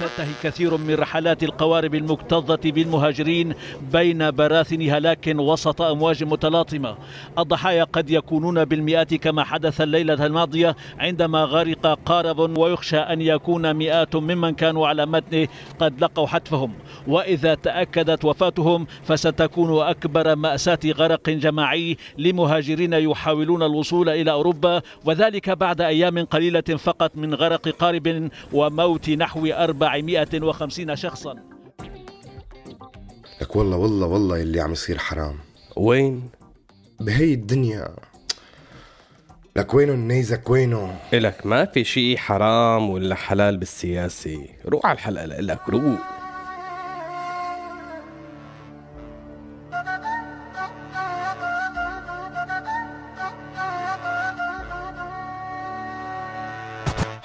تنتهي كثير من رحلات القوارب المكتظة بالمهاجرين بين براثنها لكن وسط أمواج متلاطمة. الضحايا قد يكونون بالمئات كما حدث الليلة الماضية عندما غرق قارب ويخشى أن يكون مئات ممن كانوا على متنه قد لقوا حتفهم. وإذا تأكدت وفاتهم فستكون أكبر مأساة غرق جماعي لمهاجرين يحاولون الوصول إلى أوروبا وذلك بعد أيام قليلة فقط من غرق قارب وموت نحو 450 شخصا. لك والله والله والله اللي عم يصير حرام. وين؟ بهي الدنيا. لك وينه النيزك؟ وينه؟ إلك ما في شيء حرام ولا حلال بالسياسة. روح على الحلقة لك روح.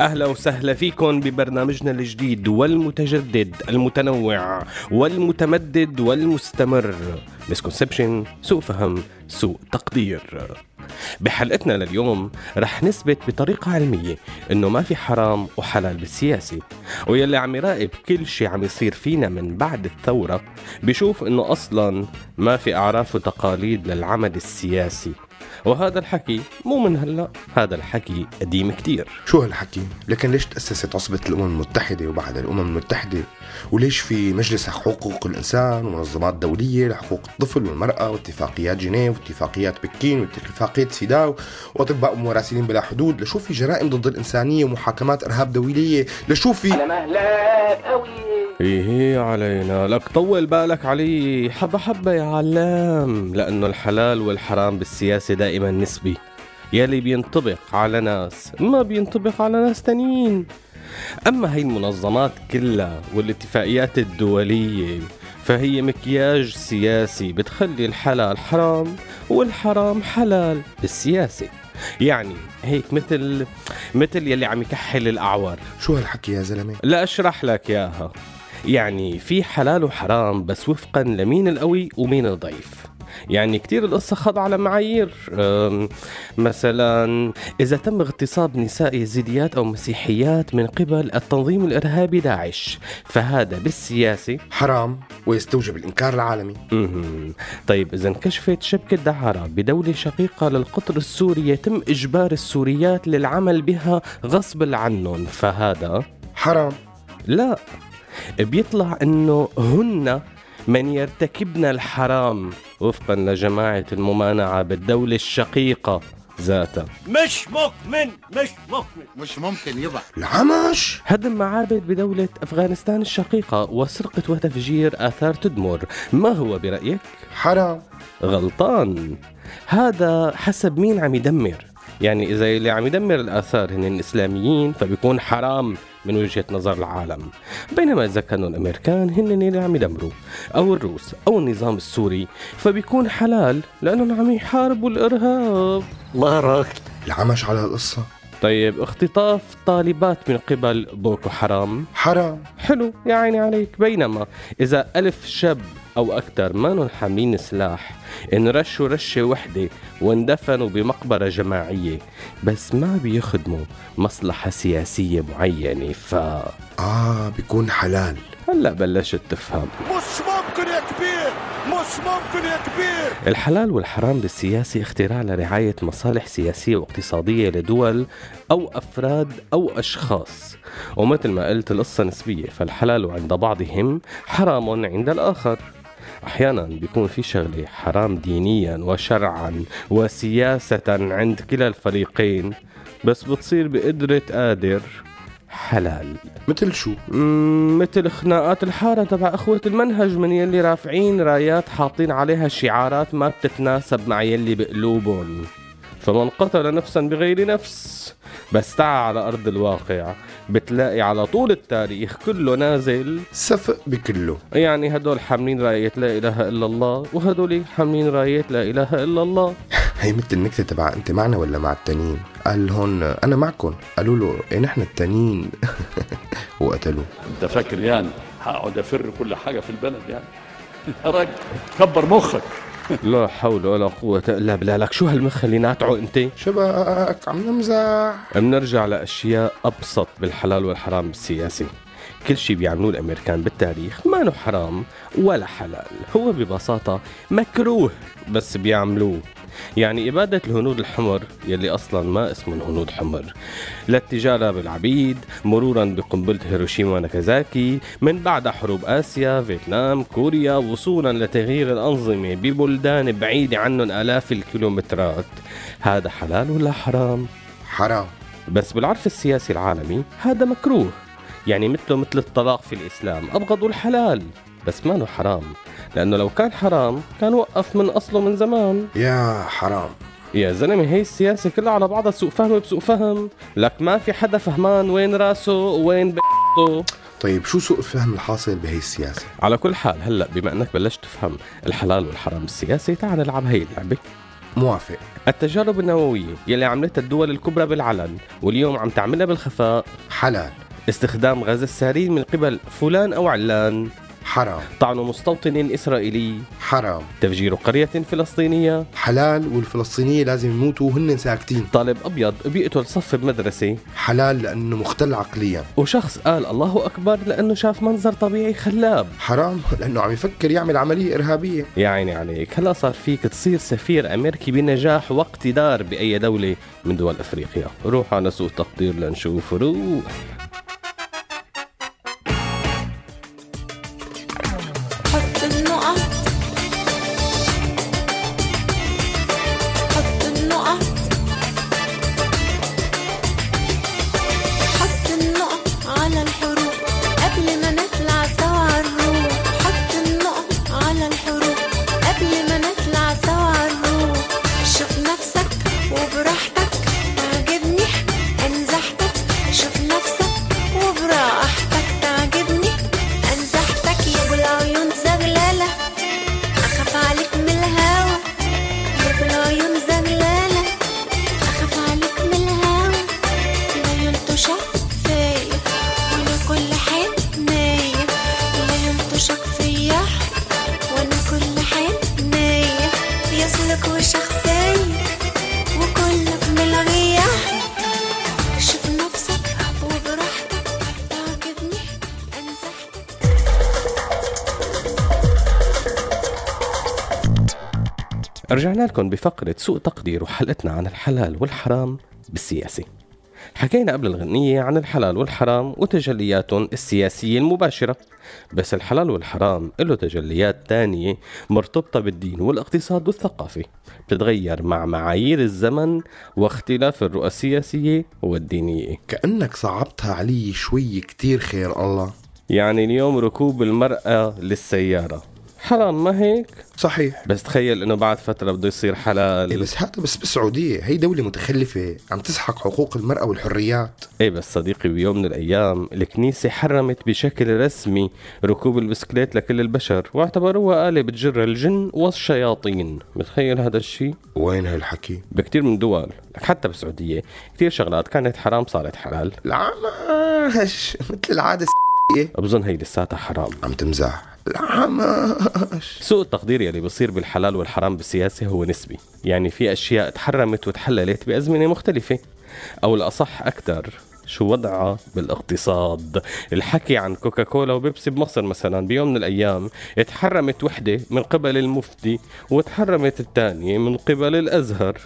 أهلا وسهلا فيكم ببرنامجنا الجديد والمتجدد المتنوع والمتمدد والمستمر. مسكونسبشن سوء فهم سوء تقدير. بحلقتنا لليوم رح نثبت بطريقة علمية إنه ما في حرام وحلال بالسياسة ويلي عم يراقب كل شي عم يصير فينا من بعد الثورة بشوف إنه أصلا ما في أعراف وتقاليد للعمل السياسي. وهذا الحكي مو من هلا هذا الحكي قديم كتير. شو هالحكي؟ لكن ليش تأسست عصبة الأمم المتحدة وبعد الأمم المتحدة وليش في مجلس حقوق الإنسان ومنظمات دولية لحقوق الطفل والمرأة واتفاقيات جنيف واتفاقيات بكين واتفاقية سيداو وأطباء مراسلين بلا حدود؟ لشو في جرائم ضد الإنسانية ومحاكمات إرهاب دولية؟ لشو في على مهلك قوي. إيه علينا. لك طول بالك علي. حبة حبة يا علام. لأنه الحلال والحرام بالسياسة دائما نسبي. يلي بينطبق على ناس ما بينطبق على ناس تانيين. أما هي المنظمات كلها والاتفاقيات الدولية فهي مكياج سياسي بتخلي الحلال حرام والحرام حلال بالسياسة. يعني هيك مثل مثل يلي عم يكحل الأعور شو هالحكي يا زلمة؟ لا أشرح لك إياها. يعني في حلال وحرام بس وفقا لمين القوي ومين الضعيف. يعني كتير القصة خاضعة لمعايير. مثلا إذا تم اغتصاب نساء يزيديات أو مسيحيات من قبل التنظيم الإرهابي داعش فهذا بالسياسة حرام ويستوجب الإنكار العالمي. طيب إذا انكشفت شبكة دعارة بدولة شقيقة للقطر السوري يتم إجبار السوريات للعمل بها غصب عنهم. فهذا حرام. لا بيطلع إنه هن من يرتكبن الحرام وفقا لجماعة الممانعة بالدولة الشقيقة ذاتها مش مكمن مش مكمن مش ممكن يبقى العمش؟ هدم معابد بدولة أفغانستان الشقيقة وسرقة وتفجير آثار تدمر. ما هو برأيك؟ حرام. غلطان. هذا حسب مين عم يدمر؟ يعني إذا اللي عم يدمر الآثار هن الإسلاميين فبيكون حرام. من وجهة نظر العالم. بينما إذا كانوا الأمريكان هن اللي عم يدمروا أو الروس أو النظام السوري فبيكون حلال لأنهم عم يحاربوا الإرهاب. الله راك العمش على القصة. طيب اختطاف طالبات من قبل بوكو حرام؟ حرام. حلو يا عيني عليك. بينما إذا ألف شاب أو أكثر ما حاملين سلاح انرشوا رشة وحدة واندفنوا بمقبرة جماعية بس ما بيخدموا مصلحة سياسية معينة ف آه بيكون حلال. هلأ بلشت تفهم. مش ممكن يا كبير مش ممكن يا كبير. الحلال والحرام بالسياسة اختراع لرعاية مصالح سياسية واقتصادية لدول أو أفراد أو أشخاص. ومثل ما قلت القصة نسبية فالحلال عند بعضهم حرام عند الآخر. أحيانا بيكون في شغلة حرام دينيا وشرعا وسياسة عند كلا الفريقين بس بتصير بقدرة قادر حلال. مثل شو؟ مثل خناقات الحارة تبع أخوة المنهج من يلي رافعين رايات حاطين عليها شعارات ما بتتناسب مع يلي بقلوبهم. فمن قتل نفسا بغير نفس بس تعا على أرض الواقع بتلاقي على طول التاريخ كله نازل. سفق بكله. يعني هدول حاملين راية لا إله إلا الله وهدول حاملين راية لا إله إلا الله. هي مثل النكتة تبع أنت معنا ولا مع التانيين؟ قال هون أنا معكم قالوا له إيه نحن التانيين؟ وقتلوه. أنت فاكر يعني؟ هقعد أفر كل حاجة في البلد يعني. يا راجل كبر مخك. لا حول ولا قوة إلا بالله. لك شو هالمخ اللي ناتعه أنت؟ شبك عم نمزح. بنرجع لأشياء أبسط بالحلال والحرام بالسياسة كل شيء بيعملوه الأمريكان بالتاريخ ما له حرام ولا حلال. هو ببساطة مكروه بس بيعملوه. يعني إبادة الهنود الحمر يلي أصلا ما اسمهم هنود حمر. للتجارة بالعبيد مرورا بقنبلة هيروشيما وناكازاكي من بعد حروب آسيا فيتنام كوريا وصولا لتغيير الأنظمة ببلدان بعيدة عنهم آلاف الكيلومترات. هذا حلال ولا حرام؟ حرام. بس بالعرف السياسي العالمي هذا مكروه. يعني مثله مثل الطلاق في الإسلام أبغضوا الحلال بس ما له حرام. لأنه لو كان حرام كان وقف من أصله من زمان. يا حرام. يا زلمة هي السياسة كلها على بعضها سوء فهم بسوء فهم. لك ما في حدا فهمان وين راسه وين بيته. طيب شو سوء الفهم الحاصل بهي السياسة؟ على كل حال هلأ بما إنك بلشت تفهم الحلال والحرام بالسياسة تعال نلعب هي اللعبة. موافق. التجارب النووية يلي عملتها الدول الكبرى بالعلن واليوم عم تعملها بالخفاء. حلال. استخدام غاز السارين من قبل فلان أو علان. حرام. طعن مستوطن إسرائيلي. حرام. تفجير قرية فلسطينية. حلال والفلسطينية لازم يموتوا وهن ساكتين. طالب أبيض بيقتل صف بمدرسة حلال لأنه مختل عقليا. وشخص قال الله أكبر لأنه شاف منظر طبيعي خلاب. حرام. لأنه عم يفكر يعمل عملية إرهابية. يا عيني عليك. هلا صار فيك تصير سفير أمريكي بنجاح واقتدار بأي دولة من دول أفريقيا. روح على سوق تقدير لنشوف روح. رجعنا لكم بفقرة سوء تقدير وحلقتنا عن الحلال والحرام بالسياسة. حكينا قبل الغنية عن الحلال والحرام وتجلياتهم السياسية المباشرة. بس الحلال والحرام له تجليات تانية مرتبطة بالدين والاقتصاد والثقافة. بتتغير مع معايير الزمن واختلاف الرؤى السياسية والدينية. كأنك صعبتها علي شوي كتير خير الله. يعني اليوم ركوب المرأة للسيارة. حرام ما هيك؟ صحيح. بس تخيل إنه بعد فترة بده يصير إيه حلال بس هذا بس بالسعودية هي دولة متخلفة عم تسحق حقوق المرأة والحريات. إيه بس صديقي بيوم من الأيام الكنيسة حرمت بشكل رسمي ركوب البسكليت لكل البشر واعتبروها آلة بتجر الجن والشياطين. متخيل هذا الشيء وين هالحكي؟ بكتير من دول لك حتى بالسعودية كتير شغلات كانت حرام صارت حلال. العمش مثل العادة بظن هي لساتها حرام. عم تمزح. العمش. سوء التقدير يلي بصير بالحلال والحرام بالسياسة هو نسبي. يعني في أشياء تحرمت وتحللت بأزمنة مختلفة. أو الأصح أكثر شو وضعها بالاقتصاد؟ الحكي عن كوكاكولا وبيبسي بمصر مثلا بيوم من الأيام تحرمت وحدة من قبل المفتي وتحرمت الثانية من قبل الأزهر.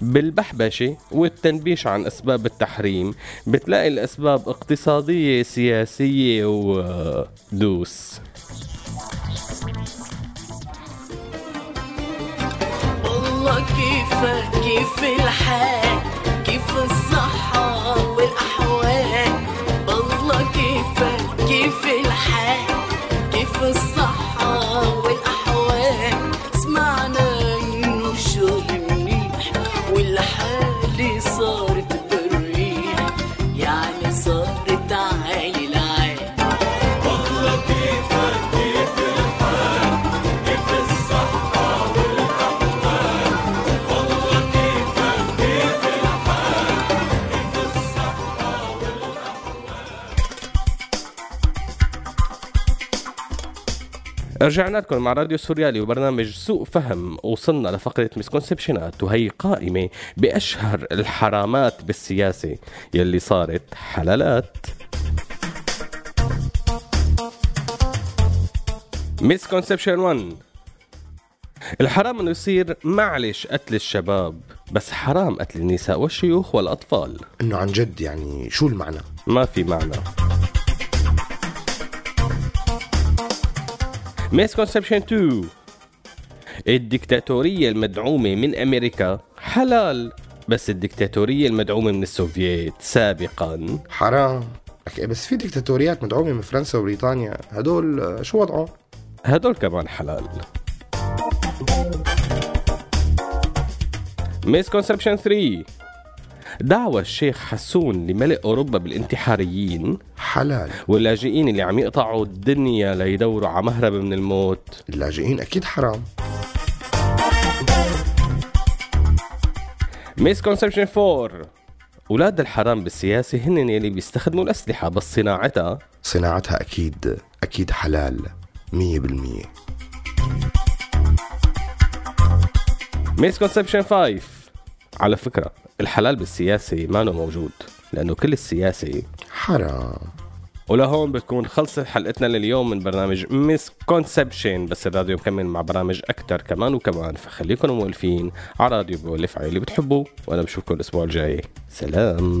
بالبحبشة والتنبيش عن أسباب التحريم بتلاقي الأسباب اقتصادية سياسية ودوس. كيفك كيف الحال؟ كيف الصحة؟ رجعنا لكم مع راديو سوريالي وبرنامج سوء فهم. وصلنا لفقرة misconception ات وهي قائمة بأشهر الحرامات بالسياسة. يلي صارت حلالات. misconception 1 الحرام إنه يصير معلش قتل الشباب بس حرام قتل النساء والشيوخ والأطفال. إنه عن جد يعني شو المعنى؟ ما في معنى. misconception 2 الدكتاتورية المدعومة من أمريكا حلال بس الدكتاتورية المدعومة من السوفييت سابقا. حرام. بس في ديكتاتوريات مدعومة من فرنسا وبريطانيا. هدول آه، شو وضعهم؟ هدول كمان حلال. misconception 3 دعوة الشيخ حسون لملء أوروبا بالانتحاريين. حلال. واللاجئين اللي عم يقطعوا الدنيا ليدوروا على مهرب من الموت. اللاجئين أكيد حرام. misconception 4 أولاد الحرام بالسياسة هن يلي بيستخدموا الأسلحة بس صناعتها. صناعتها أكيد أكيد حلال. مية بالمية. misconception 5 على فكرة الحلال بالسياسة ما موجود لأنه كل السياسة حرام. ولهون بتكون. خلصت حلقتنا لليوم من برنامج misconception بس الراديو مكمل مع برامج أكتر كمان وكمان فخليكم مولفين على راديو بولف على اللي بتحبوا وأنا بشوفكم الأسبوع الجاي. سلام.